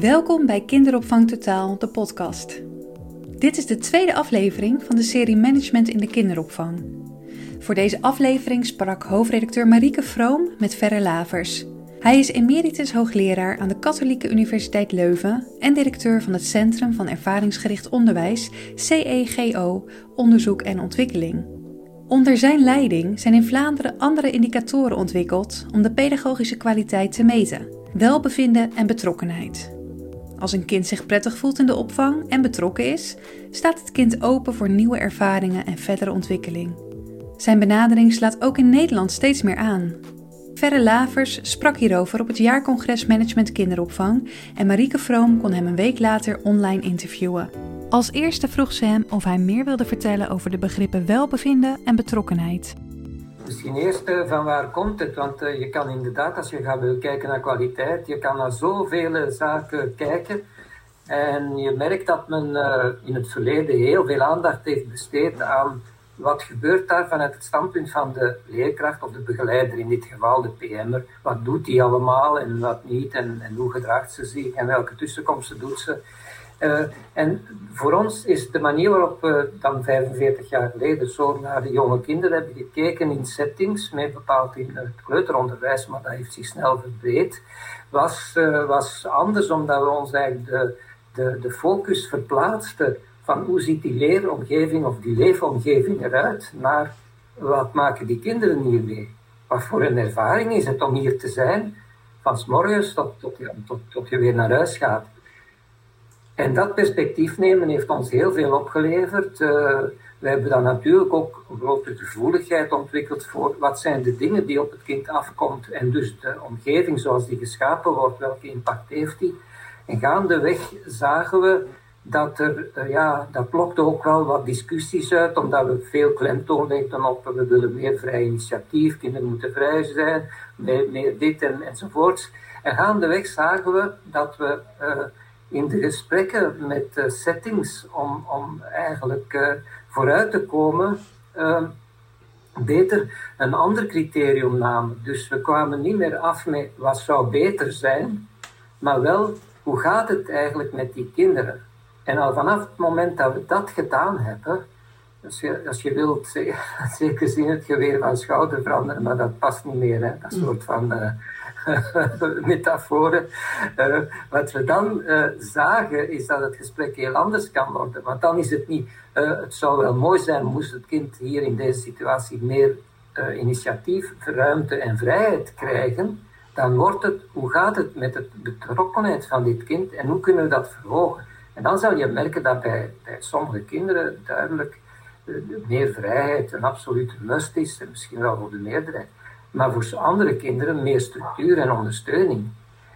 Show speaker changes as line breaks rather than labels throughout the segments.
Welkom bij Kinderopvang Totaal, de podcast. Dit is de tweede aflevering van de serie Management in de kinderopvang. Voor deze aflevering sprak hoofdredacteur Marieke Vroom met Verre Lavers. Hij is emeritus hoogleraar aan de Katholieke Universiteit Leuven en directeur van het Centrum van Ervaringsgericht Onderwijs, CEGO, Onderzoek en Ontwikkeling. Onder zijn leiding zijn in Vlaanderen andere indicatoren ontwikkeld om de pedagogische kwaliteit te meten: welbevinden en betrokkenheid. Als een kind zich prettig voelt in de opvang en betrokken is, staat het kind open voor nieuwe ervaringen en verdere ontwikkeling. Zijn benadering slaat ook in Nederland steeds meer aan. Verre Lavers sprak hierover op het jaarcongres Management Kinderopvang en Marieke Vroom kon hem een week later online interviewen. Als eerste vroeg ze hem of hij meer wilde vertellen over de begrippen welbevinden en betrokkenheid.
Misschien eerst uh, van waar komt het? Want uh, je kan inderdaad, als je gaat kijken naar kwaliteit, je kan naar zoveel zaken kijken. En je merkt dat men uh, in het verleden heel veel aandacht heeft besteed aan wat gebeurt daar vanuit het standpunt van de leerkracht of de begeleider, in dit geval de PM'er. Wat doet die allemaal en wat niet en hoe gedraagt ze zich en welke tussenkomsten doet ze. Uh, en voor ons is de manier waarop we dan 45 jaar geleden zo naar de jonge kinderen hebben gekeken in settings, meer bepaald in het kleuteronderwijs, maar dat heeft zich snel verbreed, was, uh, was anders omdat we ons eigenlijk de, de, de focus verplaatsten van hoe ziet die leeromgeving of die leefomgeving eruit naar wat maken die kinderen hier mee? Wat voor een ervaring is het om hier te zijn, van s morgens tot, tot, tot je weer naar huis gaat. En dat perspectief nemen heeft ons heel veel opgeleverd. Uh, we hebben dan natuurlijk ook een grote gevoeligheid ontwikkeld voor wat zijn de dingen die op het kind afkomt en dus de omgeving zoals die geschapen wordt, welke impact heeft die. En gaandeweg zagen we dat er, uh, ja, dat lokte ook wel wat discussies uit, omdat we veel klemtoon legden op, we willen meer vrij initiatief, kinderen moeten vrij zijn, meer, dit en, enzovoorts. En gaandeweg zagen we dat we uh, in de gesprekken met uh, settings om, om eigenlijk uh, vooruit te komen, uh, beter een ander criterium namen. Dus we kwamen niet meer af met wat zou beter zijn, maar wel hoe gaat het eigenlijk met die kinderen. En al vanaf het moment dat we dat gedaan hebben, als je, als je wilt, zeker zien het geweer van schouder veranderen, maar dat past niet meer, hè? dat soort van metaforen. Uh, wat we dan uh, zagen is dat het gesprek heel anders kan worden. Want dan is het niet, uh, het zou wel mooi zijn moest het kind hier in deze situatie meer initiatief, ruimte en vrijheid krijgen. Dan wordt het, hoe gaat het met de betrokkenheid van dit kind en hoe kunnen we dat verhogen? En dan zal je merken dat bij, bij sommige kinderen duidelijk meer vrijheid een absolute must is, en misschien wel voor de meerderheid maar voor andere kinderen meer structuur en ondersteuning.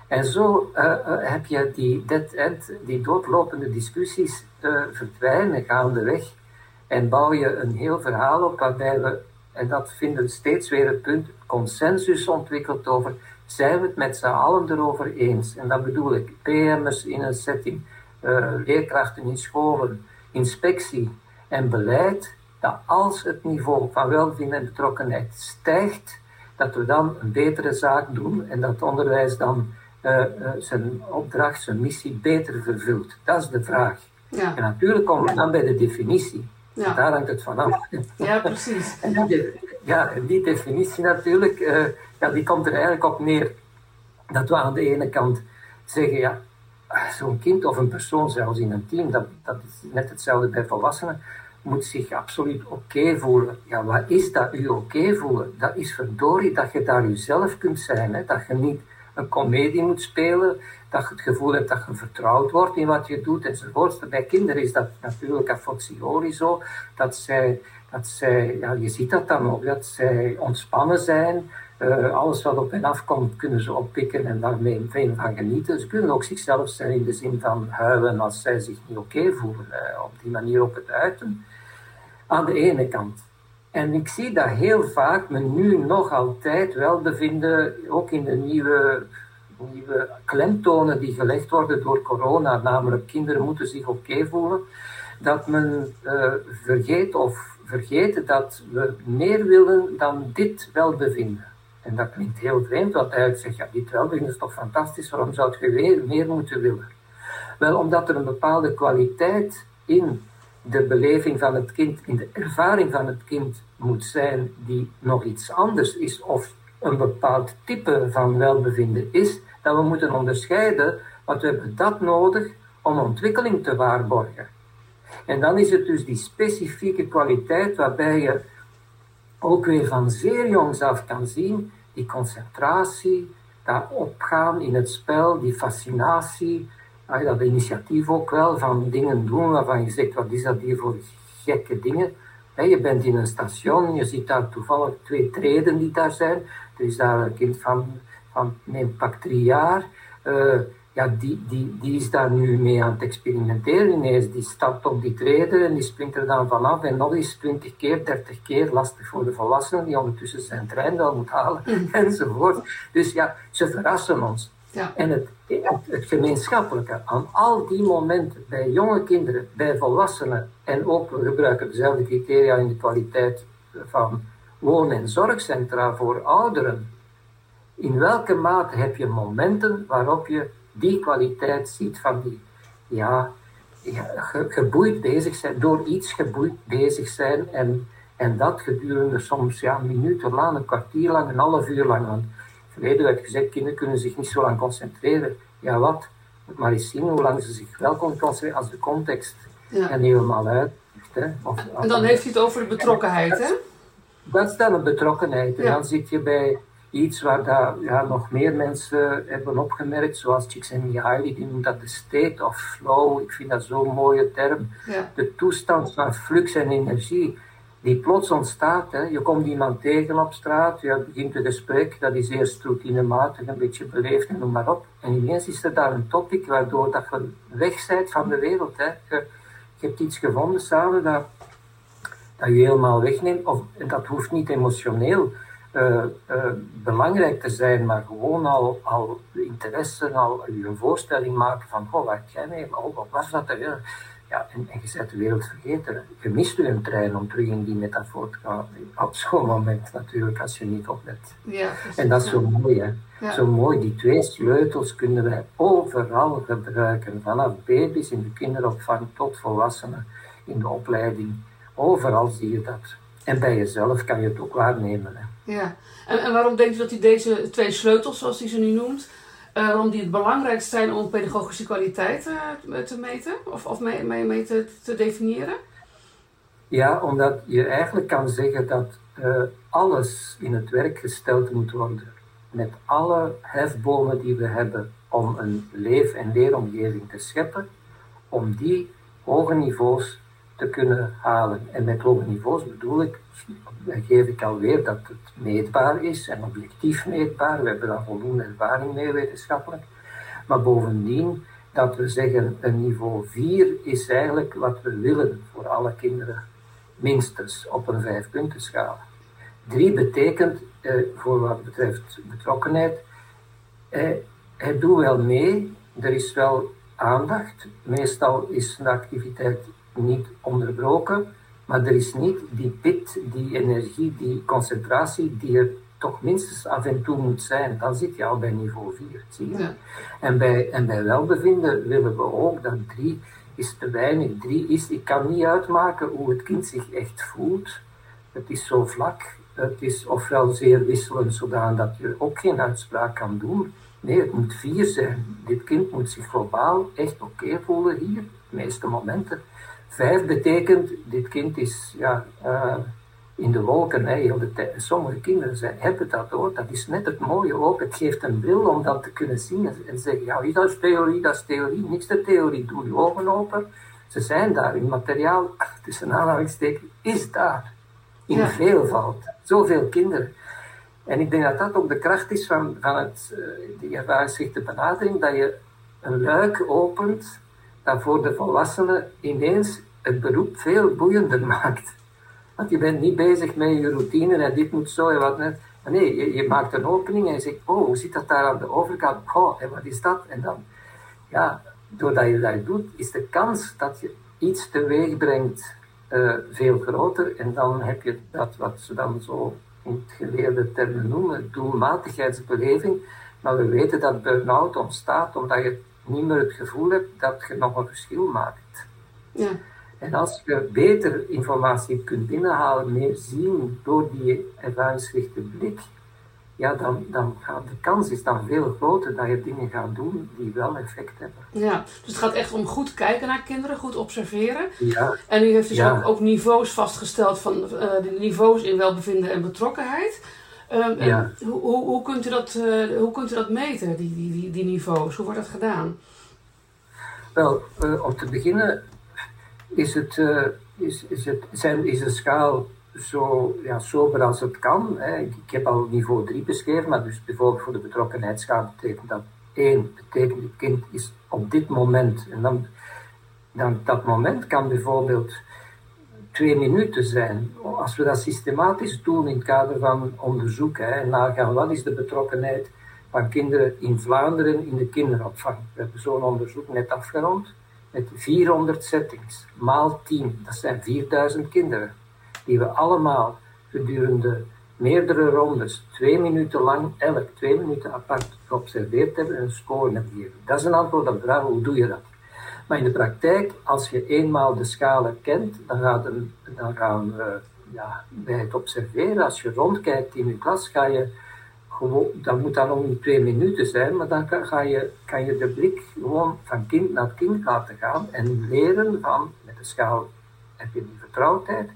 En zo uh, uh, heb je die dead-end, die doodlopende discussies uh, verdwijnen gaandeweg. En bouw je een heel verhaal op waarbij we, en dat vinden we steeds weer het punt, consensus ontwikkeld over, zijn we het met z'n allen erover eens? En dan bedoel ik PM's in een setting, leerkrachten in scholen, inspectie en beleid, dat als het niveau van welvinden en betrokkenheid stijgt, dat we dan een betere zaak doen en dat onderwijs dan uh, uh, zijn opdracht, zijn missie beter vervult. Dat is de vraag. Ja. En natuurlijk komen we dan bij de definitie. Ja. Daar hangt het vanaf.
Ja, precies.
en die, ja, en die definitie natuurlijk, uh, ja, die komt er eigenlijk op neer dat we aan de ene kant zeggen, ja, zo'n kind of een persoon, zelfs in een team, dat, dat is net hetzelfde bij volwassenen, moet zich absoluut oké voelen. Ja, wat is dat u oké voelen? Dat is verdorie dat je daar jezelf kunt zijn. Hè? Dat je niet een komedie moet spelen, dat je het gevoel hebt dat je vertrouwd wordt in wat je doet enzovoort. Bij kinderen is dat natuurlijk a fortiori zo, dat zij, dat zij ja, je ziet dat dan ook, dat zij ontspannen zijn, uh, alles wat op hen afkomt kunnen ze oppikken en daarmee veel van genieten. Ze kunnen ook zichzelf zijn in de zin van huilen als zij zich niet oké voelen. Uh, op die manier ook het uiten. Aan de ene kant. En ik zie dat heel vaak men nu nog altijd wel bevinden, ook in de nieuwe, nieuwe klemtonen die gelegd worden door corona, namelijk kinderen moeten zich oké voelen, dat men uh, vergeet of vergeten dat we meer willen dan dit wel bevinden. En dat klinkt heel vreemd, want hij zegt, ja, die welbevinden is toch fantastisch, waarom zou je weer meer moeten willen? Wel, omdat er een bepaalde kwaliteit in de beleving van het kind, in de ervaring van het kind moet zijn, die nog iets anders is, of een bepaald type van welbevinden is, dat we moeten onderscheiden, want we hebben dat nodig om ontwikkeling te waarborgen. En dan is het dus die specifieke kwaliteit waarbij je ook weer van zeer jongs af kan zien, die concentratie, dat opgaan in het spel, die fascinatie, dat initiatief ook wel van dingen doen waarvan je zegt, wat is dat hier voor gekke dingen? Je bent in een station, je ziet daar toevallig twee treden die daar zijn. Er is daar een kind van, van neem pak drie jaar. Ja, die, die, die is daar nu mee aan het experimenteren. Ineens, die stapt op die treden en die springt er dan vanaf. En nog eens 20 keer, 30 keer, lastig voor de volwassenen, die ondertussen zijn trein wel moet halen, mm. enzovoort. Dus ja, ze verrassen ons. Ja. En het, het, gemeenschappelijke aan al die momenten, bij jonge kinderen, bij volwassenen, en ook we gebruiken dezelfde criteria in de kwaliteit van woon- en zorgcentra voor ouderen. In welke mate heb je momenten waarop je die kwaliteit ziet van die, ja, geboeid bezig zijn, door iets geboeid bezig zijn en, en dat gedurende soms ja, minuten lang, een kwartier lang, een half uur lang. Want verleden werd gezegd, kinderen kunnen zich niet zo lang concentreren. Ja, wat? Maar eens zien hoe lang ze zich wel kunnen concentreren als de context ja. er helemaal uit. Hè.
Of, en dan heeft hij het over de betrokkenheid, hè?
Dat is dan een betrokkenheid. En dan zit je bij iets waar dat, ja, nog meer mensen hebben opgemerkt, zoals Csikszentmihalyi, die noemt dat de state of flow. Ik vind dat zo'n mooie term. De toestand van flux en energie die plots ontstaat. Hè. Je komt iemand tegen op straat, je begint een gesprek, dat is eerst routinematig, een beetje beleefd en noem maar op. En ineens is er daar een topic waardoor dat je weg bent van de wereld. Hè. Je, je hebt iets gevonden samen dat, dat je helemaal wegneemt, of, en dat hoeft niet emotioneel uh, belangrijk te zijn, maar gewoon al, al interesse, al je voorstelling maken van, oh, wat jij mee, oh, wat was dat? Ja, en, en je bent de wereld vergeten. Je mist een trein om terug in die metafoor te gaan. Op zo'n moment natuurlijk, als je niet oplet. Ja, en dat is zo mooi, hè. Zo mooi, die twee sleutels kunnen wij overal gebruiken. Vanaf baby's in de kinderopvang tot volwassenen in de opleiding. Overal zie je dat. En bij jezelf kan je het ook waarnemen. Hè.
Ja, en, en waarom denkt u dat hij deze twee sleutels, zoals hij ze nu noemt, uh, waarom die het belangrijkst zijn om pedagogische kwaliteit uh, te meten of, of mee, mee, mee te, te, definiëren?
Ja, omdat je eigenlijk kan zeggen dat uh, alles in het werk gesteld moet worden. Met alle hefbomen die we hebben om een leef- en leeromgeving te scheppen, om die hoge niveaus te kunnen halen. En met hoge niveaus bedoel ik, geef ik alweer dat het meetbaar is en objectief meetbaar. We hebben daar voldoende ervaring mee wetenschappelijk. Maar bovendien dat we zeggen een niveau 4 is eigenlijk wat we willen voor alle kinderen, minstens op een vijfpuntenschaal. 3 betekent eh, voor wat betreft betrokkenheid, eh, het doet wel mee, er is wel aandacht. Meestal is een activiteit niet onderbroken, maar er is niet die pit, die energie, die concentratie die er toch minstens af en toe moet zijn. Dan zit je al bij niveau 4, zie je. En, bij, en bij welbevinden willen we ook dat 3 is te weinig. 3 is, ik kan niet uitmaken hoe het kind zich echt voelt. Het is zo vlak. Het is ofwel zeer wisselend, zodat je ook geen uitspraak kan doen. Nee, het moet 4 zijn. Dit kind moet zich globaal echt oké voelen hier, de meeste momenten. Vijf betekent, dit kind is ja, uh, in de wolken hè, heel de tijd. Sommige kinderen zijn, hebben dat hoor. Dat is net het mooie ook. Het geeft een bril om dat te kunnen zien en zeggen, ja, dat is theorie, dat is theorie. Niks de theorie, doe je ogen open. Ze zijn daar. In materiaal, tussen aanhalingstekens, is daar. In ja. veelvoud. Zoveel kinderen. En ik denk dat dat ook de kracht is van, van het, uh, die ervaringsgerichte benadering, dat je een luik opent dat voor de volwassenen ineens het beroep veel boeiender maakt. Want je bent niet bezig met je routine en dit moet zo en wat net. Nee, je, maakt een opening en je zegt, oh, hoe zit dat daar aan de overkant? Oh, en wat is dat? En dan, ja, doordat je dat doet, is de kans dat je iets teweeg brengt uh, veel groter. En dan heb je dat wat ze dan zo in het geleerde termen noemen, doelmatigheidsbeleving. Maar we weten dat burn-out ontstaat omdat je niet meer het gevoel hebt dat je nog een verschil maakt.
Ja.
En als je beter informatie kunt binnenhalen, meer zien door die ervaringsgerichte blik, ja, dan, dan gaat de kans is dan veel groter dat je dingen gaat doen die wel effect hebben.
Ja, dus het gaat echt om goed kijken naar kinderen, goed observeren.
Ja,
En u heeft dus
Ja.
ook, ook niveaus vastgesteld van eh, de niveaus in welbevinden en betrokkenheid. Ehm,
Ja.
hoe, hoe, hoe, kunt u dat, eh, hoe kunt u dat meten, die, die, die, die niveaus? Hoe wordt dat gedaan?
wel, eh, om te beginnen is, het, eh, is, is, het, zijn, is de schaal zo ja, sober als het kan. Hè. Ik, ik heb al niveau 3 beschreven, maar dus bijvoorbeeld voor de betrokkenheidsschaal betekent dat 1 betekent het kind is op dit moment. En dan, dan dat moment kan bijvoorbeeld twee minuten zijn. Als we dat systematisch doen in het kader van onderzoek hè, en nagaan wat is de betrokkenheid van kinderen in Vlaanderen in de kinderopvang. We hebben zo'n onderzoek net afgerond met 400 settings, maal 10, dat zijn 4000 kinderen, die we allemaal gedurende meerdere rondes, twee minuten lang, elk twee minuten apart geobserveerd hebben en een score hebben gegeven. Dat is een antwoord op de vraag, hoe doe je dat? Maar in de praktijk, als je eenmaal de schalen kent, dan, dan gaan we ja, bij het observeren, als je rondkijkt in je klas, ga je gewoon, dan moet dat nog niet twee minuten zijn, maar dan kan, ga je, kan je de blik gewoon van kind naar kind laten gaan en leren van, met de schaal heb je die vertrouwdheid,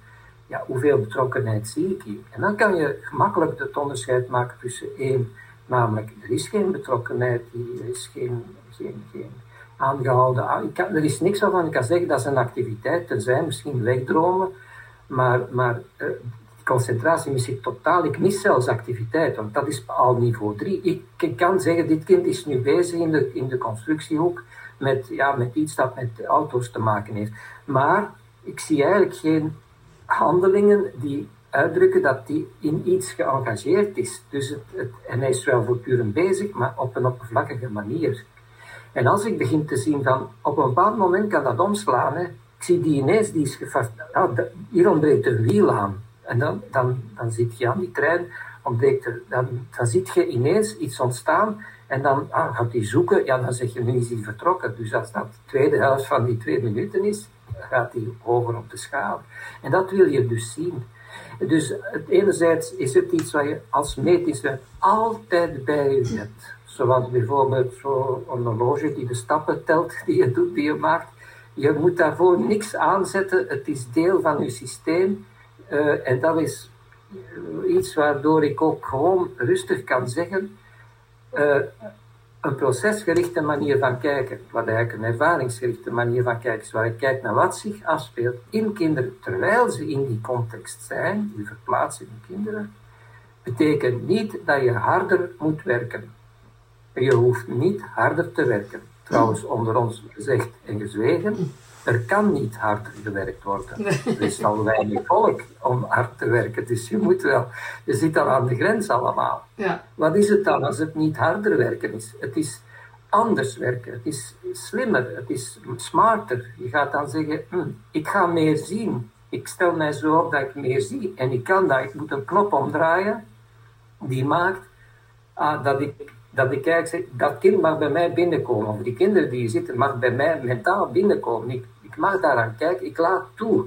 ja, hoeveel betrokkenheid zie ik hier? En dan kan je gemakkelijk het onderscheid maken tussen één, namelijk er is geen betrokkenheid, er is geen, geen, geen aangehouden. aan- Ik kan, er is niks waarvan ik kan zeggen dat is een activiteit, tenzij misschien wegdromen, maar, maar eh, concentratie mis ik totaal. Ik mis zelfs activiteit, want dat is al niveau 3. Ik, kan zeggen, dit kind is nu bezig in de, in de constructiehoek met, ja, met iets dat met auto's te maken heeft. Maar ik zie eigenlijk geen handelingen die uitdrukken dat hij in iets geëngageerd is. Dus het, en hij is wel voortdurend bezig, maar op een oppervlakkige manier. En als ik begin te zien van, op een bepaald moment kan dat omslaan. Ik zie die ineens, die is gevast, ah, hier ontbreekt een wiel aan. En dan, dan, dan zit je aan die trein, ontbreekt dan, dan ziet je ineens iets ontstaan. En dan ah, gaat hij zoeken, ja, dan zeg je, nu is hij vertrokken. Dus als dat de tweede helft van die twee minuten is, gaat hij hoger op de schaal. En dat wil je dus zien. Dus enerzijds is het iets wat je als meetinstrument altijd bij je hebt. Zoals bijvoorbeeld zo'n horloge die de stappen telt die je doet, die je maakt. Je moet daarvoor niks aanzetten. Het is deel van je systeem. Uh, en dat is iets waardoor ik ook gewoon rustig kan zeggen. Uh, een procesgerichte manier van kijken, wat eigenlijk een ervaringsgerichte manier van kijken is, waar je kijkt naar wat zich afspeelt in kinderen terwijl ze in die context zijn, je verplaatst in kinderen, betekent niet dat je harder moet werken. Je hoeft niet harder te werken. Trouwens, onder ons gezegd en gezwegen, er kan niet harder gewerkt worden. Er is al weinig volk om hard te werken, dus je moet wel, je zit al aan de grens allemaal.
Ja.
Wat is het dan als het niet harder werken is? Het is anders werken, het is slimmer, het is smarter. Je gaat dan zeggen, hm, ik ga meer zien. Ik stel mij zo op dat ik meer zie en ik kan dat. Ik moet een knop omdraaien die maakt ah, dat ik dat ik eigenlijk zeg, dat kind mag bij mij binnenkomen, of die kinderen die hier zitten, mag bij mij mentaal binnenkomen. Ik, ik mag daaraan kijken, ik laat toe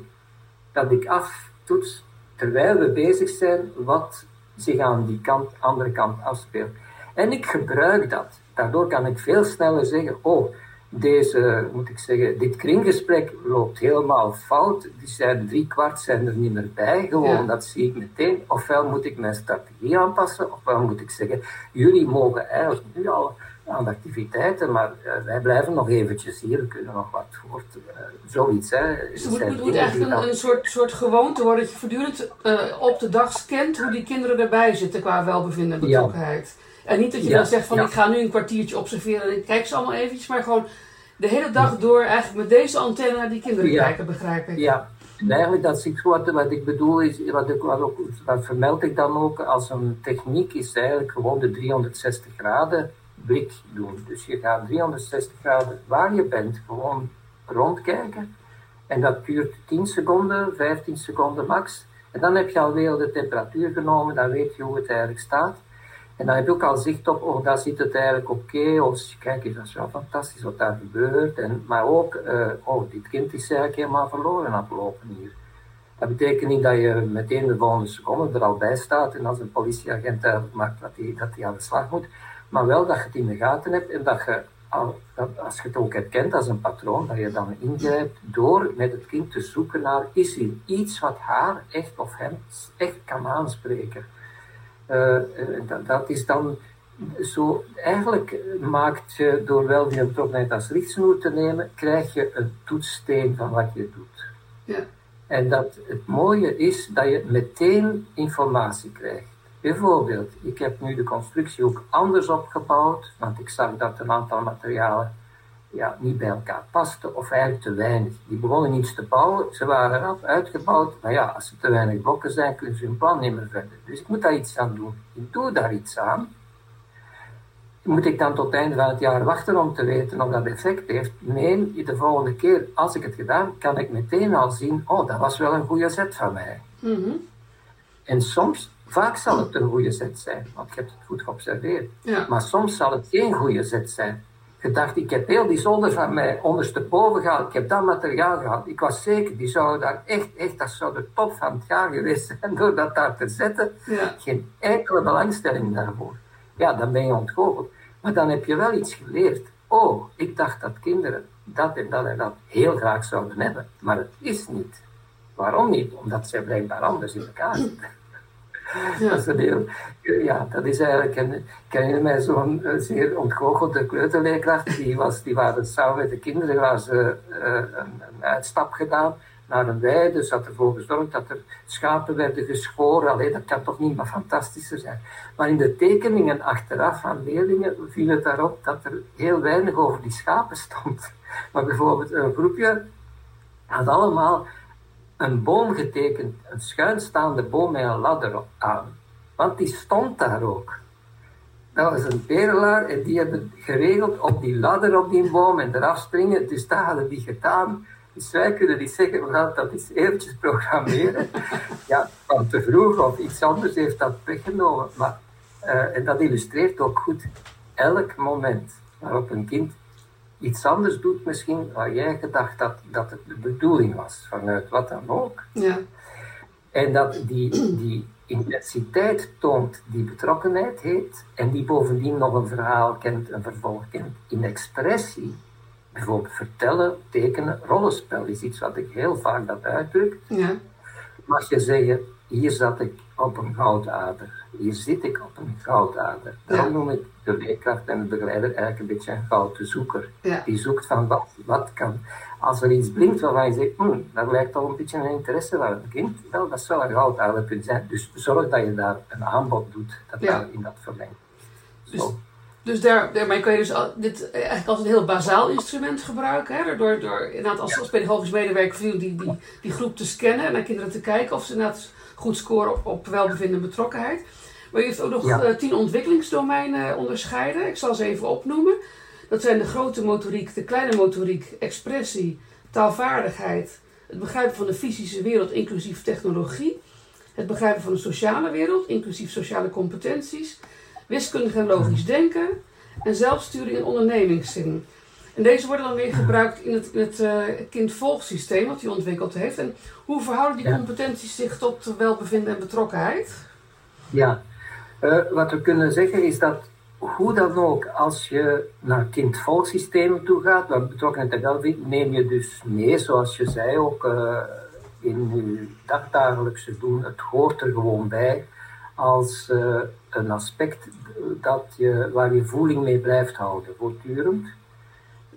dat ik aftoets, terwijl we bezig zijn, wat zich aan die kant, andere kant afspeelt. En ik gebruik dat. Daardoor kan ik veel sneller zeggen, oh, deze, moet ik zeggen, dit kringgesprek loopt helemaal fout. Die zijn drie kwart zijn er niet meer bij. Gewoon, ja. dat zie ik meteen. Ofwel moet ik mijn strategie aanpassen, ofwel moet ik zeggen, jullie mogen eigenlijk nu al aan de activiteiten, maar uh, wij blijven nog eventjes hier, we kunnen nog wat voort. Uh, zoiets, hè.
Dus het moet, eigenlijk een, een, soort, soort gewoonte worden dat je voortdurend uh, op de dag scant hoe die kinderen erbij zitten qua welbevinden en betrokkenheid. Ja. En niet dat je ja, dan zegt van ja. ik ga nu een kwartiertje observeren en ik kijk ze allemaal eventjes, maar gewoon de hele dag door eigenlijk met deze antenne naar die kinderen ja. kijken, begrijp ik.
Ja, en eigenlijk dat is wat, wat ik bedoel, is, wat, ik, wat, ook, vermeld ik dan ook als een techniek, is eigenlijk gewoon de 360 graden blik doen. Dus je gaat 360 graden waar je bent, gewoon rondkijken. En dat duurt 10 seconden, 15 seconden max. En dan heb je alweer de temperatuur genomen, dan weet je hoe het eigenlijk staat. En dan heb je ook al zicht op, oh, daar zit het eigenlijk oké, of kijk eens, dat is wel fantastisch wat daar gebeurt. En, maar ook, uh, oh, dit kind is eigenlijk helemaal verloren aan het lopen hier. Dat betekent niet dat je meteen de volgende seconde er al bij staat en als een politieagent duidelijk maakt dat hij dat aan de slag moet, maar wel dat je het in de gaten hebt en dat je, als je het ook herkent als een patroon, dat je dan ingrijpt door met het kind te zoeken naar, is er iets wat haar echt of hem echt kan aanspreken. Uh, dat, dat, is dan zo, eigenlijk maakt je door wel die betrokkenheid als richtsnoer te nemen, krijg je een toetssteen van wat je doet. Ja. En dat het mooie is dat je meteen informatie krijgt. Bijvoorbeeld, ik heb nu de constructie ook anders opgebouwd, want ik zag dat een aantal materialen ja, niet bij elkaar pasten of eigenlijk te weinig. Die begonnen iets te bouwen, ze waren eraf, uitgebouwd, maar ja, als er te weinig blokken zijn, kunnen ze hun plan niet meer verder. Dus ik moet daar iets aan doen. Ik doe daar iets aan. Moet ik dan tot het einde van het jaar wachten om te weten of dat effect heeft? Nee, de volgende keer, als ik het gedaan, kan ik meteen al zien, oh, dat was wel een goede set van mij. Mhm. En soms, vaak zal het een goede set zijn, want ik heb het goed geobserveerd. Maar soms zal het geen goede set zijn gedacht, ik heb heel die zolder van mij ondersteboven gehaald. Ik heb dat materiaal gehad. Ik was zeker, die zou daar echt, echt, dat zou de top van het jaar geweest zijn door dat daar te zetten. Geen enkele belangstelling daarvoor. Ja, dan ben je ontgoocheld. Maar dan heb je wel iets geleerd. Oh, ik dacht dat kinderen dat en dat en dat heel graag zouden hebben. Maar het is niet. Waarom niet? Omdat zij blijkbaar anders in elkaar zitten. Ja. Dat, is een heel, ja, dat is eigenlijk ken je mij zo'n eh, zeer ontgoochelde kleuterleerkracht, die, was, die waren samen met de kinderen waren ze, uh, een, een, uitstap gedaan naar een weide, dus had ervoor gezorgd dat er schapen werden geschoren. Alleen dat kan toch niet maar fantastischer zijn. Maar in de tekeningen achteraf van leerlingen viel het daarop dat er heel weinig over die schapen stond. Maar bijvoorbeeld een groepje had allemaal een boom getekend, een schuinstaande boom met een ladder aan. Want die stond daar ook. Dat was een perelaar en die hebben geregeld op die ladder op die boom en eraf springen. Dus dat hadden die gedaan. Dus wij kunnen niet zeggen, we gaan dat eens eventjes programmeren. ja, van te vroeg of iets anders heeft dat weggenomen. Maar, uh, en dat illustreert ook goed elk moment waarop een kind iets anders doet misschien waar jij gedacht dat, dat het de bedoeling was, vanuit wat dan ook. Ja. En dat die, die intensiteit toont die betrokkenheid heeft en die bovendien nog een verhaal kent, een vervolg kent in expressie. Bijvoorbeeld vertellen, tekenen, rollenspel is iets wat ik heel vaak dat uitdruk. Ja. Mag je zeggen, hier zat ik op een goudader. Hier zit ik op een goudader. Daarom noem ik de leerkracht en de begeleider eigenlijk een beetje een gouden zoeker. Die zoekt van wat, wat kan. Als er iets blinkt waarvan je zegt, hm, dat lijkt toch een beetje een interesse van het kind, wel, dat zou een goudader kunnen zijn. Dus zorg dat je daar een aanbod doet, dat daar in dat verlengt.
Dus, dus daar, daarmee kan je dus dit eigenlijk als een heel bazaal instrument gebruiken. Hè? Door, door inderdaad als, als pedagogisch medewerker die, die, die groep te scannen en naar kinderen te kijken of ze inderdaad goed scoren op, op welbevinden en betrokkenheid. Maar je heeft ook nog eh, tien ontwikkelingsdomeinen onderscheiden. Ik zal ze even opnoemen. Dat zijn de grote motoriek, de kleine motoriek, expressie, taalvaardigheid, het begrijpen van de fysische wereld inclusief technologie, het begrijpen van de sociale wereld inclusief sociale competenties, wiskundig en logisch denken en zelfsturing en ondernemingszin. En deze worden dan weer gebruikt in het, in het uh, kindvolgsysteem wat hij ontwikkeld heeft. En hoe verhouden die competenties zich tot welbevinden en betrokkenheid?
Ja, uh, wat we kunnen zeggen is dat hoe dan ook, als je naar kind-volksystemen toe gaat, waar betrokkenheid er wel vindt, neem je dus mee, zoals je zei ook uh, in je dagdagelijkse doen, het hoort er gewoon bij als een aspect dat je, waar je voeling mee blijft houden, voortdurend.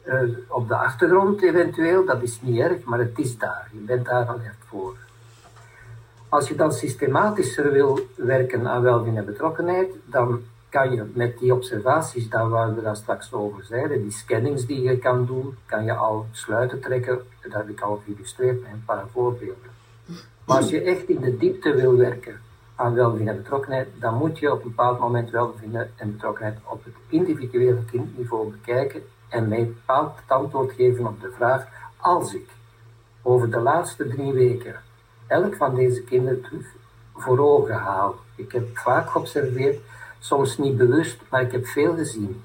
Uh, op de achtergrond eventueel, dat is niet erg, maar het is daar. Je bent daar alert voor. Als je dan systematischer wil werken aan en betrokkenheid, dan kan je met die observaties, daar waar we daar straks over zeiden, die scannings die je kan doen, kan je al sluiten trekken. Dat heb ik al geïllustreerd met een paar voorbeelden. Maar als je echt in de diepte wil werken aan welzijn en betrokkenheid, dan moet je op een bepaald moment welbevinden en betrokkenheid op het individuele kindniveau bekijken en mij bepaald het antwoord geven op de vraag, als ik over de laatste drie weken elk van deze kinderen voor ogen haal. Ik heb vaak geobserveerd, soms niet bewust, maar ik heb veel gezien.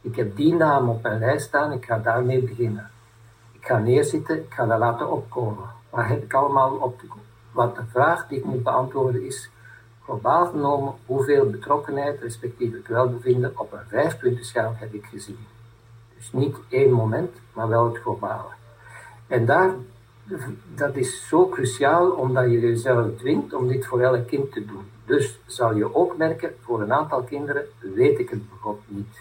Ik heb die naam op mijn lijst staan, ik ga daarmee beginnen. Ik ga neerzitten, ik ga dat laten opkomen. Wat heb ik allemaal op Wat de vraag die ik moet beantwoorden is, globaal genomen, hoeveel betrokkenheid, respectievelijk welbevinden, op een vijfpuntenschaal heb ik gezien. Dus niet één moment, maar wel het globale. En daar, dat is zo cruciaal omdat je jezelf dwingt om dit voor elk kind te doen. Dus zal je ook merken, voor een aantal kinderen weet ik het bijvoorbeeld niet.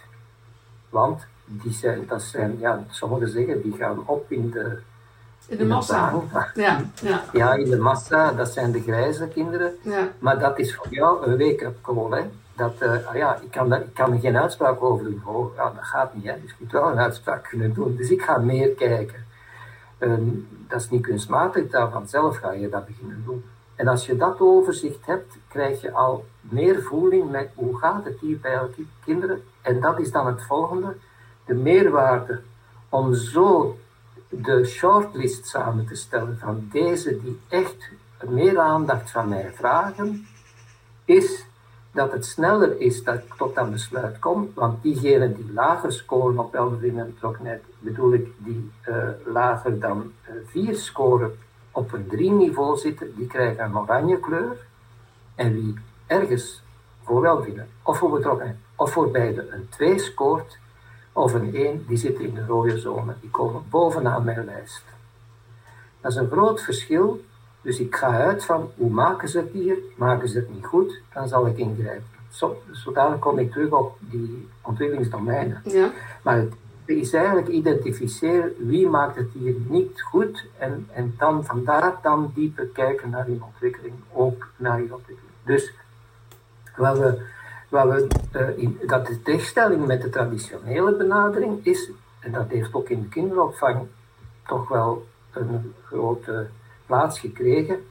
Want die zijn, dat zijn, ja, sommigen zeggen, die gaan op in de...
In de massa. ja, ja.
ja, in de massa, dat zijn de grijze kinderen. Ja. Maar dat is voor jou een wake-up call, hè. Dat, uh, ah ja, ik kan, ik kan er geen uitspraak over doen. Oh, ja, dat gaat niet, hè. Dus je moet wel een uitspraak kunnen doen. Dus ik ga meer kijken. Ehm, dat is niet kunstmatig, daar vanzelf ga je dat beginnen doen. En als je dat overzicht hebt, krijg je al meer voeling met hoe gaat het hier bij elke kinderen. En dat is dan het volgende, de meerwaarde om zo de shortlist samen te stellen van deze die echt meer aandacht van mij vragen, is dat het sneller is dat ik tot dat besluit kom, want diegenen die lager scoren op welbevinden en betrokkenheid, bedoel ik die uh, lager dan uh, vier scoren op een drie niveau zitten, die krijgen een oranje kleur. En wie ergens voor welbevinden of voor betrokkenheid of voor beide een 2 scoort, of een 1, die zit in de rode zone. Die komen bovenaan mijn lijst. Dat is een groot verschil dus ik ga uit van hoe maken ze het hier? Maken ze het niet goed? Dan zal ik ingrijpen. Zo, zodanig kom ik terug op die ontwikkelingsdomeinen. Ja. Maar het is eigenlijk identificeren wie maakt het hier niet goed en, en dan vandaar dan dieper kijken naar die ontwikkeling, ook naar die ontwikkeling. Dus wat we, wat we, uh, in, dat de tegenstelling met de traditionele benadering is, en dat heeft ook in de kinderopvang toch wel een grote plaats gekregen.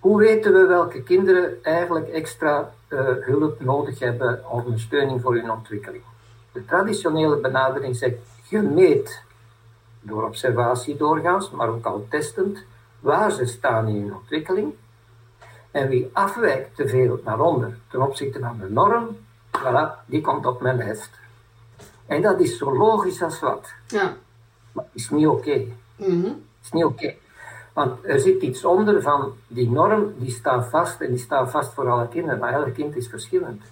Hoe weten we welke kinderen eigenlijk extra uh, hulp nodig hebben of ondersteuning voor hun ontwikkeling? De traditionele benadering zegt, je meet door observatie doorgaans, maar ook al testend, waar ze staan in hun ontwikkeling. En wie afwijkt te veel naar onder ten opzichte van de norm, voilà, die komt op mijn lijst. En dat is zo logisch als wat. Ja. Maar is niet oké. Okay. Mm is niet oké. Want er zit iets onder van die norm, die staat vast en die staat vast voor alle kinderen, maar elk kind is verschillend.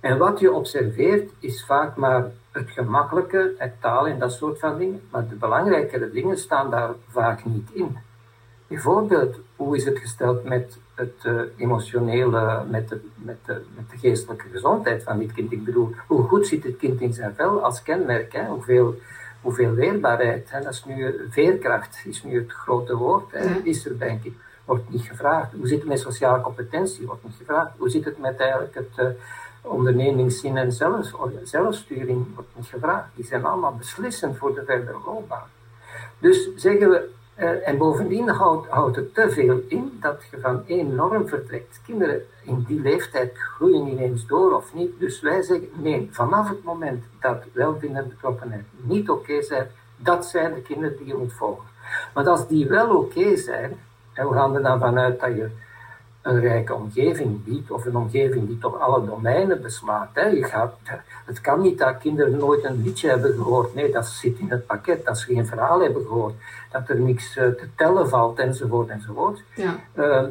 En wat je observeert is vaak maar het gemakkelijke, het taal en dat soort van dingen, maar de belangrijkere dingen staan daar vaak niet in. Bijvoorbeeld, hoe is het gesteld met het uh, emotionele, met de, met, de, met de geestelijke gezondheid van dit kind? Ik bedoel, hoe goed zit het kind in zijn vel als kenmerk? Hè? Hoeveel hoeveel weerbaarheid, hè, dat is nu veerkracht, is nu het grote woord, hè, is er denk ik, wordt niet gevraagd. Hoe zit het met sociale competentie, wordt niet gevraagd. Hoe zit het met eigenlijk het uh, ondernemingszin en zelfs, zelfsturing, wordt niet gevraagd. Die zijn allemaal beslissend voor de verdere loopbaan. Dus zeggen we, uh, en bovendien houdt, het te veel in dat je van één norm vertrekt. Kinderen in die leeftijd groeien ineens door of niet. Dus wij zeggen, nee, vanaf het moment dat en betrokkenheid niet oké zijn, dat zijn de kinderen die je moet volgen. Maar als die wel oké zijn, en we gaan er dan vanuit dat je een rijke omgeving biedt, of een omgeving die toch alle domeinen beslaat. Hè. Je gaat, het kan niet dat kinderen nooit een liedje hebben gehoord. Nee, dat zit in het pakket, dat ze geen verhaal hebben gehoord, dat er niks eh, te tellen valt, enzovoort, enzovoort. Ja. Uh,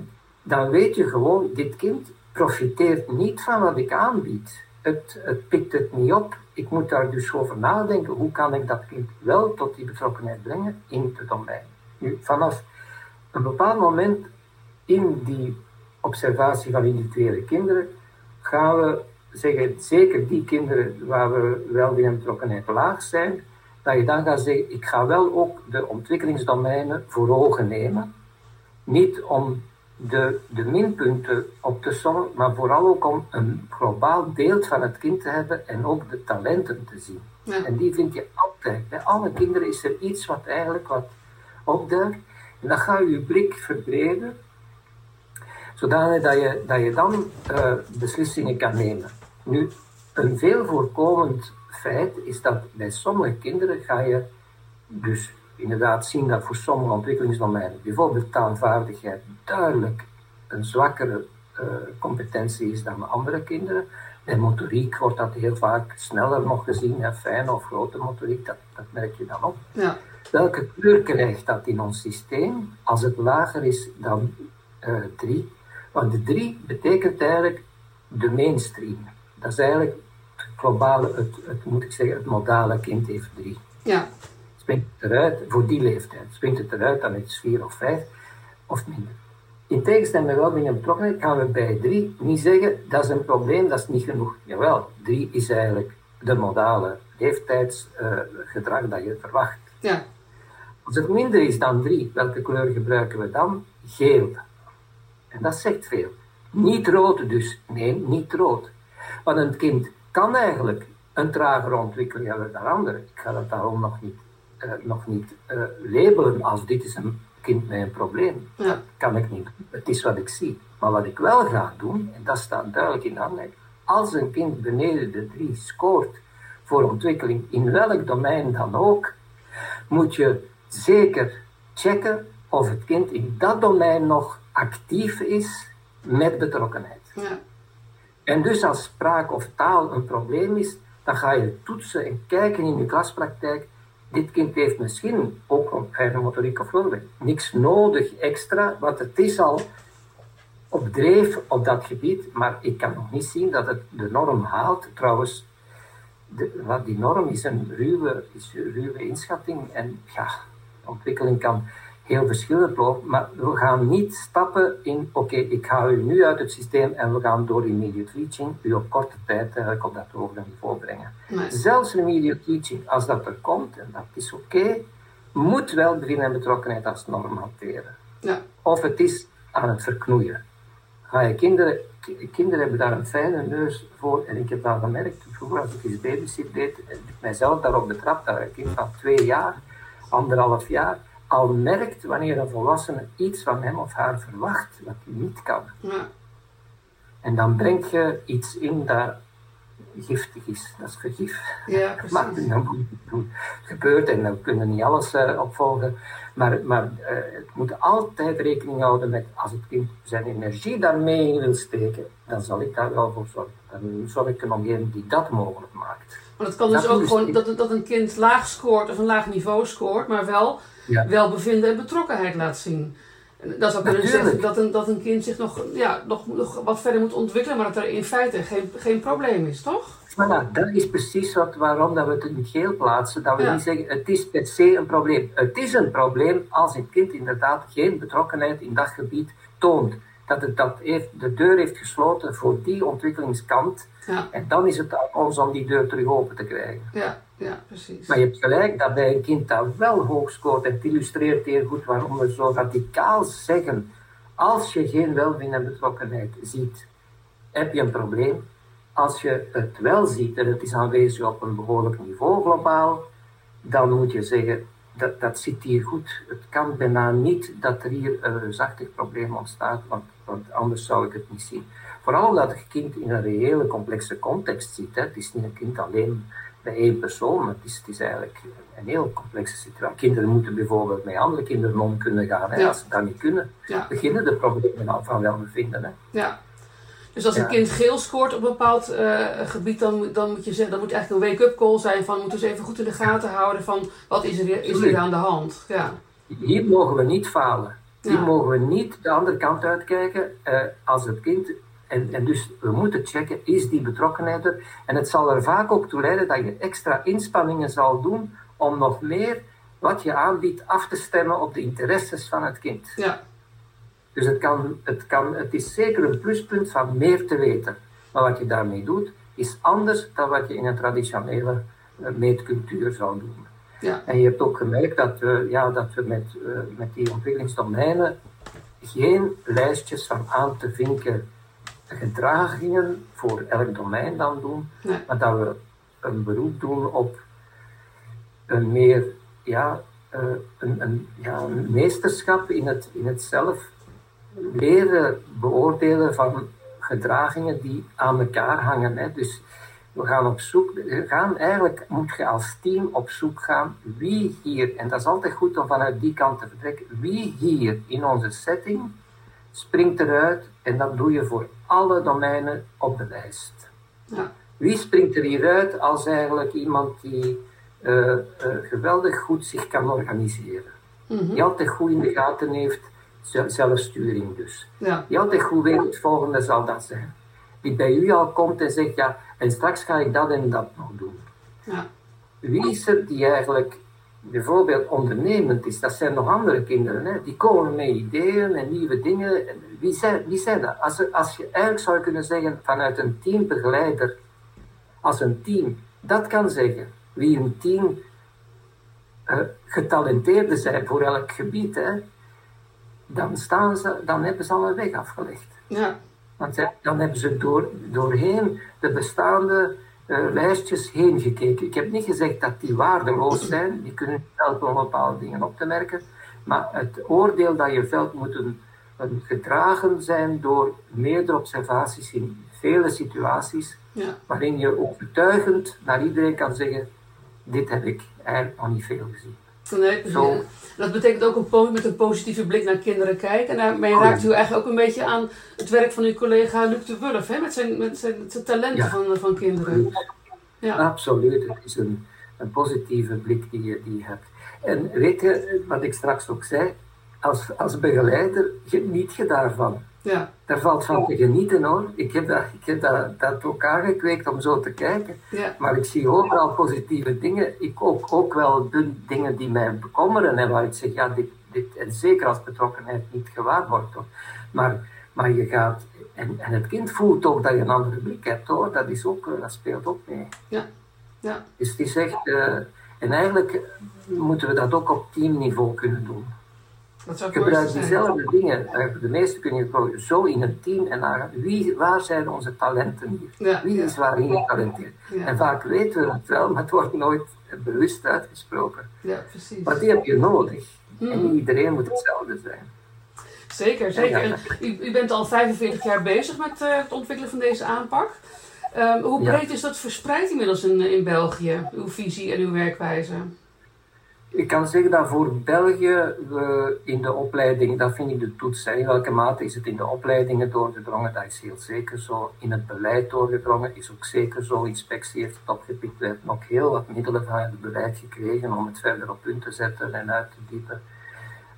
dan weet je gewoon, dit kind profiteert niet van wat ik aanbied. Het, het pikt het niet op. Ik moet daar dus over nadenken. Hoe kan ik dat kind wel tot die betrokkenheid brengen in het domein? Nu, vanaf een bepaald moment in die observatie van individuele kinderen gaan we zeggen, zeker die kinderen waar we wel die betrokkenheid laag zijn, dat je dan gaat zeggen, ik ga wel ook de ontwikkelingsdomeinen voor ogen nemen. Niet om de, de minpunten op te sommen, maar vooral ook om een globaal beeld van het kind te hebben en ook de talenten te zien. En die vind je altijd. Bij alle kinderen is er iets wat eigenlijk wat opduikt. En dan ga je je blik verbreden, zodanig dat je, dat je dan uh, beslissingen kan nemen. Nu, een veel voorkomend feit is dat bij sommige kinderen ga je dus inderdaad zien dat voor sommige ontwikkelingsdomeinen, bijvoorbeeld taalvaardigheid, duidelijk een zwakkere uh, competentie is dan andere kinderen. En motoriek wordt dat heel vaak sneller nog gezien, hè, fijne of grote motoriek, dat, dat merk je dan op. Ja. Welke kleur krijgt dat in ons systeem als het lager is dan uh, drie? Want de drie betekent eigenlijk de mainstream. Dat is eigenlijk het globale, het, het, moet ik zeggen, het modale kind heeft drie. Ja. Springt het eruit, voor die leeftijd, springt het eruit, dan is het vier of vijf of minder. In tegenstelling met welbevinden betrokkenheid gaan we bij drie niet zeggen dat is een probleem, dat is niet genoeg. Jawel, drie is eigenlijk de modale leeftijdsgedrag uh, dat je verwacht. Ja. Als het minder is dan drie, welke kleur gebruiken we dan? Geel. En dat zegt veel. Niet rood dus. Nee, niet rood. Want een kind kan eigenlijk een tragere ontwikkeling hebben dan anderen. Ik ga dat daarom nog niet, uh, nog niet uh, labelen als dit is een kind met een probleem. Ja. Dat kan ik niet. Het is wat ik zie. Maar wat ik wel ga doen, en dat staat duidelijk in de aanleiding, als een kind beneden de drie scoort voor ontwikkeling in welk domein dan ook, moet je zeker checken of het kind in dat domein nog actief is met betrokkenheid. Ja. En dus als spraak of taal een probleem is, dan ga je toetsen en kijken in je klaspraktijk. Dit kind heeft misschien ook een fijne motoriek of wilde niks nodig extra, want het is al op dreef op dat gebied, maar ik kan nog niet zien dat het de norm haalt. Trouwens, de, wat die norm is een ruwe, is een ruwe inschatting en ja, ontwikkeling kan heel verschillend lopen, maar we gaan niet stappen in, oké, ik ga u nu uit het systeem en we gaan door immediate teaching u op korte tijd eigenlijk op dat hogere niveau brengen. Zelfs immediate teaching, als dat er komt, en dat is oké, moet wel beginnen en betrokkenheid als norm hanteren. Ja. Of het is aan het verknoeien. Ga je kinderen, kinderen hebben daar een fijne neus voor, en ik heb dat gemerkt, vroeger als ik eens babysit deed, heb ik mijzelf daarop betrapt, dat een kind van twee jaar, anderhalf jaar, al merkt wanneer een volwassene iets van hem of haar verwacht wat hij niet kan. Ja. En dan breng je iets in dat giftig is. Dat is vergif. Ja, precies. Maar het gebeurt en we kunnen niet alles uh, opvolgen. Maar, maar uh, het moet altijd rekening houden met als het kind zijn energie daarmee in wil steken, dan zal ik daar wel voor zorgen. Dan zorg ik een omgeving die dat mogelijk maakt.
Maar het kan dus ook gewoon dat, dat een kind laag scoort of een laag niveau scoort, maar wel ja. welbevinden en betrokkenheid laat zien. Dat zou kunnen zeggen dat een, dat een kind zich nog, ja, nog, nog wat verder moet ontwikkelen, maar dat er in feite geen, geen probleem is, toch?
Maar nou, dat is precies wat, waarom dat we het in het geel plaatsen. Dat we niet zeggen, het is per se een probleem. Het is een probleem als een kind inderdaad geen betrokkenheid in dat gebied toont. Dat het dat heeft, de deur heeft gesloten voor die ontwikkelingskant. Ja. En dan is het aan ons om die deur terug open te krijgen.
Ja. Ja, precies.
Maar je hebt gelijk dat bij een kind dat wel hoog scoort, en het illustreert heel goed waarom we zo radicaal zeggen, als je geen welzijn en betrokkenheid ziet, heb je een probleem. Als je het wel ziet en het is aanwezig op een behoorlijk niveau globaal, dan moet je zeggen, dat, dat zit hier goed. Het kan bijna niet dat er hier een reusachtig probleem ontstaat, want, want anders zou ik het niet zien. Vooral omdat het kind in een reële complexe context zit. Hè. Het is niet een kind alleen bij één persoon. Het is, het is eigenlijk een heel complexe situatie. Kinderen moeten bijvoorbeeld met andere kinderen om kunnen gaan. Hè. Als ze dat niet kunnen, beginnen de problemen van welbevinden. Hè.
Ja. Dus als een kind geel scoort op een bepaald uh, gebied, dan, dan moet je zeggen, dan moet eigenlijk een wake-up call zijn van moeten we eens even goed in de gaten houden van wat is er, is er aan de hand. Ja.
Hier mogen we niet falen. Hier mogen we niet de andere kant uitkijken. Uh, als het kind en, en dus we moeten checken, is die betrokkenheid er? En het zal er vaak ook toe leiden dat je extra inspanningen zal doen om nog meer wat je aanbiedt af te stemmen op de interesses van het kind. Ja. Dus het, kan, het, kan, het is zeker een pluspunt van meer te weten. Maar wat je daarmee doet, is anders dan wat je in een traditionele uh, meetcultuur zou doen. Ja. En je hebt ook gemerkt dat we, ja, dat we met, uh, met die ontwikkelingsdomeinen geen lijstjes van aan te vinken gedragingen voor elk domein dan doen, maar dat we een beroep doen op een meer, ja, uh, een, een, ja, een meesterschap in het, in het zelf leren beoordelen van gedragingen die aan elkaar hangen. Hè. Dus we gaan op zoek, we gaan eigenlijk, moet je als team op zoek gaan wie hier, en dat is altijd goed om vanuit die kant te vertrekken, wie hier in onze setting springt eruit en dat doe je voor alle domeinen op de lijst. Ja. Wie springt er hieruit als eigenlijk iemand die uh, uh, geweldig goed zich kan organiseren? Mm Die altijd goed in de gaten heeft, zelfsturing dus. Ja. Die altijd goed weet, het volgende zal dat zijn. Die bij u al komt en zegt, ja, en straks ga ik dat en dat nog doen. Ja. Wie is er die eigenlijk bijvoorbeeld ondernemend is? Dat zijn nog andere kinderen, hè? die komen met ideeën en nieuwe dingen. Wie zijn, wie zijn dat? Als, als je eigenlijk zou kunnen zeggen, vanuit een teambegeleider, als een team dat kan zeggen, wie een team uh, getalenteerden zijn voor elk gebied, hè, dan, staan ze, dan hebben ze al een weg afgelegd. Ja. Want dan hebben ze door, doorheen de bestaande uh, lijstjes heen gekeken. Ik heb niet gezegd dat die waardeloos zijn, die kunnen helpen om bepaalde dingen op te merken, maar het oordeel dat je veld moet een, gedragen zijn door meerdere observaties in vele situaties, ja. waarin je overtuigend naar iedereen kan zeggen, dit heb ik eigenlijk nog niet veel gezien.
Dat betekent ook een met een positieve blik naar kinderen kijken. En daarmee raakt u eigenlijk ook een beetje aan het werk van uw collega Luc de Wulf, hè? Met, zijn, met zijn, zijn talenten van, van kinderen.
Ja. Absoluut, het is een, een positieve blik die je, die hebt. En weet je, wat ik straks ook zei, als, als begeleider geniet je daarvan. Ja. Daar valt van te genieten hoor. Ik heb, dat, ik heb dat, dat ook aangekweekt om zo te kijken. Ja. Maar ik zie overal positieve dingen. Ik ook, ook wel dingen die mij bekommeren en waar ik zeg, ja, dit, dit, en zeker als betrokkenheid niet gewaarborgd wordt. Maar, maar je gaat, en, en het kind voelt ook dat je een andere blik hebt hoor. Dat, is ook, dat speelt ook mee. Ja. Ja. Dus het is echt, uh, en eigenlijk moeten we dat ook op teamniveau kunnen doen. Gebruik diezelfde dingen. De meeste kun je zo in een team en naar wie, waar zijn onze talenten hier? wie is waarin getalenteerd? Ja. En vaak weten we het wel, maar het wordt nooit bewust uitgesproken. Ja, precies. Maar die heb je nodig. En hmm. iedereen moet hetzelfde zijn.
Zeker, zeker. u, u, bent al 45 jaar bezig met uh, het ontwikkelen van deze aanpak. Um, hoe breed is dat verspreid inmiddels in, in België, uw visie en uw werkwijze?
Ik kan zeggen dat voor België we in de opleiding, dat vind ik de toets, in welke mate is het in de opleidingen doorgedrongen, dat is heel zeker zo. In het beleid doorgedrongen is ook zeker zo. Inspectie heeft het opgepikt, we hebben ook heel wat middelen van het beleid gekregen om het verder op punt te zetten en uit te diepen.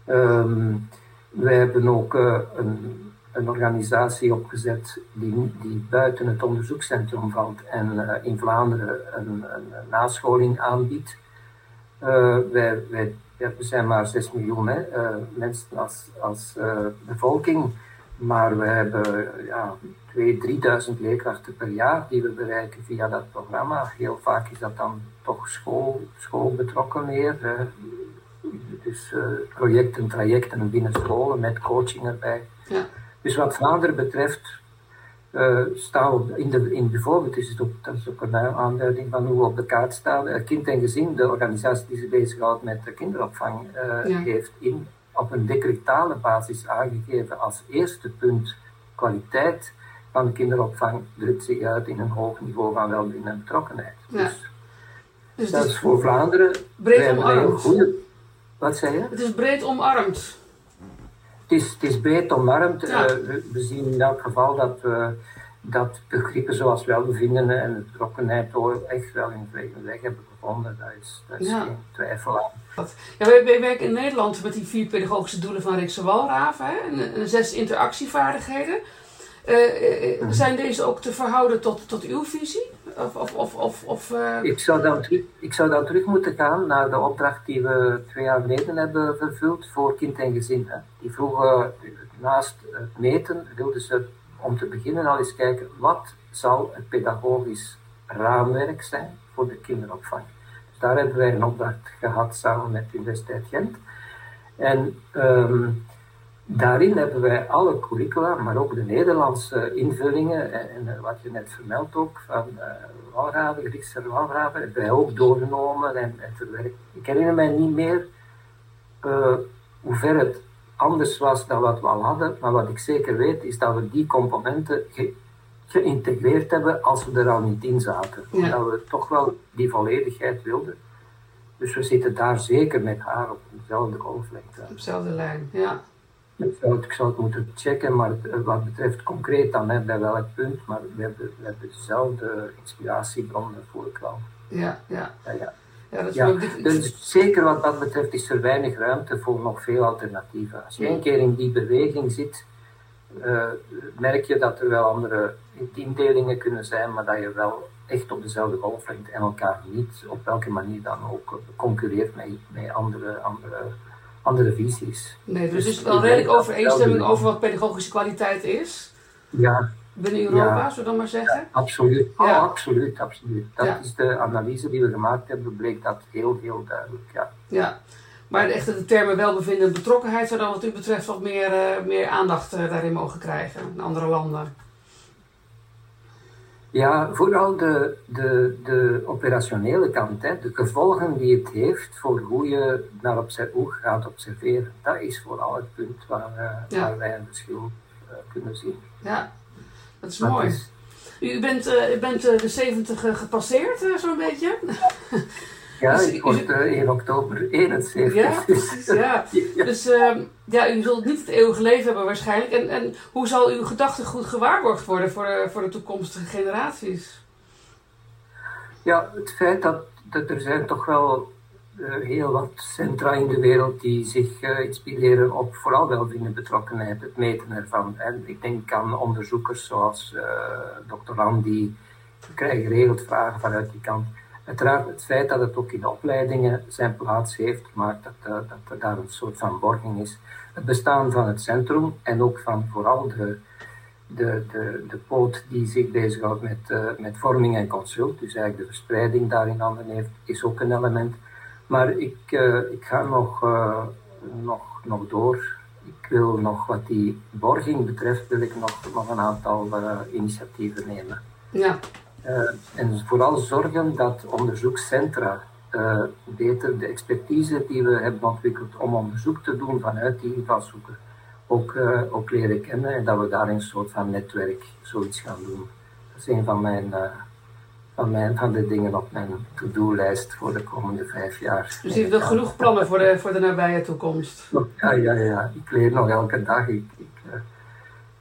Um, wij hebben ook uh, een, een, organisatie opgezet die, die buiten het onderzoekscentrum valt en uh, in Vlaanderen een, een nascholing aanbiedt. Uh, wij, wij, ja, we zijn maar 6 miljoen hè, uh, mensen als, als uh, bevolking, maar we hebben ja, 2.000, 3.000 leerkrachten per jaar die we bereiken via dat programma. Heel vaak is dat dan toch school, schoolbetrokken meer. dus projecten, trajecten binnen scholen met coaching erbij. Ja. Dus wat Vlaanderen betreft uh, staan in de, in bijvoorbeeld, is het ook, dat is ook een aanduiding van hoe we op de kaart staan. Uh, kind en Gezin, de organisatie die zich bezighoudt met de kinderopvang, uh, heeft in, op een decretale basis aangegeven als eerste punt kwaliteit van de kinderopvang drukt zich uit in een hoog niveau van welbevinden en betrokkenheid. Ja. Dus, dus dat is voor Vlaanderen
breed omarmd.
Goede, wat zei je?
Het is breed omarmd
het is, het is breed omarmd. Ja. Uh, we, zien in elk geval dat, uh, dat begrippen zoals welbevinden en betrokkenheid echt wel in de weg hebben gevonden. Daar is, daar is geen twijfel aan.
Ja, wij, werken in Nederland met die vier pedagogische doelen van Rickse Walraven en, en zes interactievaardigheden. Uh, zijn deze ook te verhouden tot, tot uw visie? Of, of, of, of, of uh...
ik, zou dan terug, ik zou dan terug moeten gaan naar de opdracht die we twee jaar geleden hebben vervuld voor kind en gezin. Hè. Die vroegen, naast het meten, wilden ze om te beginnen al eens kijken wat zal het pedagogisch raamwerk zijn voor de kinderopvang. Dus daar hebben wij een opdracht gehad samen met de Universiteit Gent. En um, Daarin hebben wij alle curricula, maar ook de Nederlandse invullingen, en, en wat je net vermeldt ook, van uh, Walraven, Griekse Walraven, hebben wij ook doorgenomen en, en verwerkt. Ik herinner mij niet meer uh, hoe ver het anders was dan wat we al hadden, maar wat ik zeker weet is dat we die componenten geïntegreerd hebben als we er al niet in zaten. Omdat we toch wel die volledigheid wilden. Dus we zitten daar zeker met haar op dezelfde golflengte.
Op dezelfde lijn, ja.
Ik zou, het, ik zou het moeten checken, maar wat betreft concreet dan hè, bij welk punt, maar we hebben, we hebben dezelfde inspiratiebronnen voor ik wel.
Ja, ja.
ja, ja.
Ja, dat is
ja, dus zeker wat dat betreft is er weinig ruimte voor nog veel alternatieven. Als je één keer in die beweging zit, uh, merk je dat er wel andere indelingen kunnen zijn, maar dat je wel echt op dezelfde golflengte en elkaar niet op welke manier dan ook concurreert met, met andere, andere, andere visies.
Nee, dus, dus is wel redelijk overeenstemming over wat pedagogische kwaliteit is?
Ja.
Binnen Europa, ja. zullen we dan maar zeggen?
absoluut, oh, absoluut, absoluut. Dat is de analyse die we gemaakt hebben, bleek dat heel, heel duidelijk, ja.
Ja. Maar echt de termen welbevinden en betrokkenheid zou dan wat u betreft wat meer, uh, meer aandacht uh, daarin mogen krijgen in andere landen.
Ja, vooral de, de, de operationele kant, hè, de gevolgen die het heeft voor hoe je naar hoe gaat observeren. Dat is vooral het punt waar, uh, waar wij een verschil kunnen zien.
Ja, dat is mooi. U bent, u bent de 70 gepasseerd, zo'n beetje.
Ja, dus, ik word uh, in oktober 71.
Ja, precies, ja. Dus uh, ja, u zult niet het eeuwige leven hebben waarschijnlijk. En, en hoe zal uw gedachtegoed gewaarborgd worden voor de, voor de toekomstige generaties?
Ja, het feit dat, dat er zijn toch wel uh, heel wat centra in de wereld die zich uh, inspireren op vooral wel betrokkenheid, het meten ervan. En ik denk aan onderzoekers zoals uh, Dr. Randy, we krijgen geregeld vragen vanuit die kant. Uiteraard het feit dat het ook in de opleidingen zijn plaats heeft, maakt dat, uh, dat er daar een soort van borging is. Het bestaan van het centrum en ook van vooral de, de, de, de poot die zich bezighoudt met, uh, met vorming en consult, dus eigenlijk de verspreiding daarin handen is ook een element. Maar ik, uh, ik ga nog, nog, nog door. Ik wil nog wat die borging betreft, wil ik nog, nog een aantal initiatieven nemen.
Ja.
Uh, en vooral zorgen dat onderzoekscentra uh, beter de expertise die we hebben ontwikkeld om onderzoek te doen vanuit die invalshoeken ook, uh, ook leren kennen en dat we daar een soort van netwerk zoiets gaan doen. Dat is een van mijn, van, mijn, van de dingen op mijn to-do-lijst voor de komende vijf jaar.
Dus je hebt wel genoeg plannen voor de, voor de nabije toekomst?
Ja, ja, ja. Ik leer nog elke dag. Ik, ik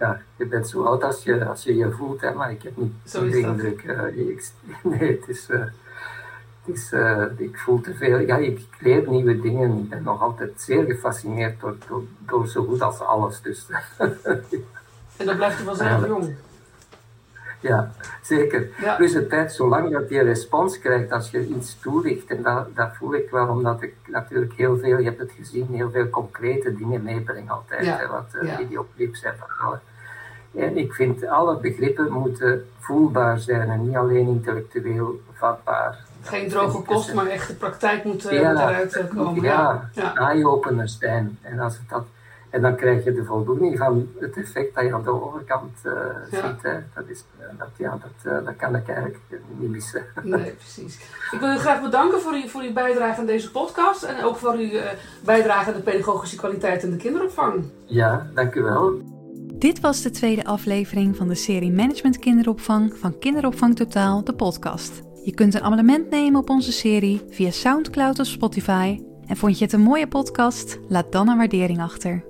ja, je bent zo oud als je als je, je voelt, hè, maar ik heb niet zo de indruk. Uh, ik, nee, het is, uh, het is uh, ik voel te veel. Ja, ik leer nieuwe dingen. Ik ben nog altijd zeer gefascineerd door, door, door zo goed als alles. Dus.
en dan blijft je vanzelf jong.
Ja, zeker. Ja. Plus het tijd, zolang dat je respons krijgt als je iets toelicht, en dat, dat voel ik wel, omdat ik natuurlijk heel veel, je hebt het gezien, heel veel concrete dingen meebreng altijd, ja. hè, wat ja. videoclips en verhalen. En ik vind alle begrippen moeten voelbaar zijn en niet alleen intellectueel vatbaar.
Geen droge kost, maar echt de praktijk moet, ja, moet eruit eh, komen.
Ja, ja. eye-openers zijn. En, als het dat, en dan krijg je de voldoening van het effect dat je aan de overkant uh, ziet. Hè. Dat, is, dat, ja, dat, dat kan ik eigenlijk niet missen.
Nee, precies. Ik wil u graag bedanken voor uw, voor uw bijdrage aan deze podcast. En ook voor uw bijdrage aan de pedagogische kwaliteit in de kinderopvang.
Ja, dank u wel.
Dit was de tweede aflevering van de serie Management Kinderopvang van Kinderopvang Totaal, de podcast. Je kunt een abonnement nemen op onze serie via SoundCloud of Spotify. En vond je het een mooie podcast? Laat dan een waardering achter.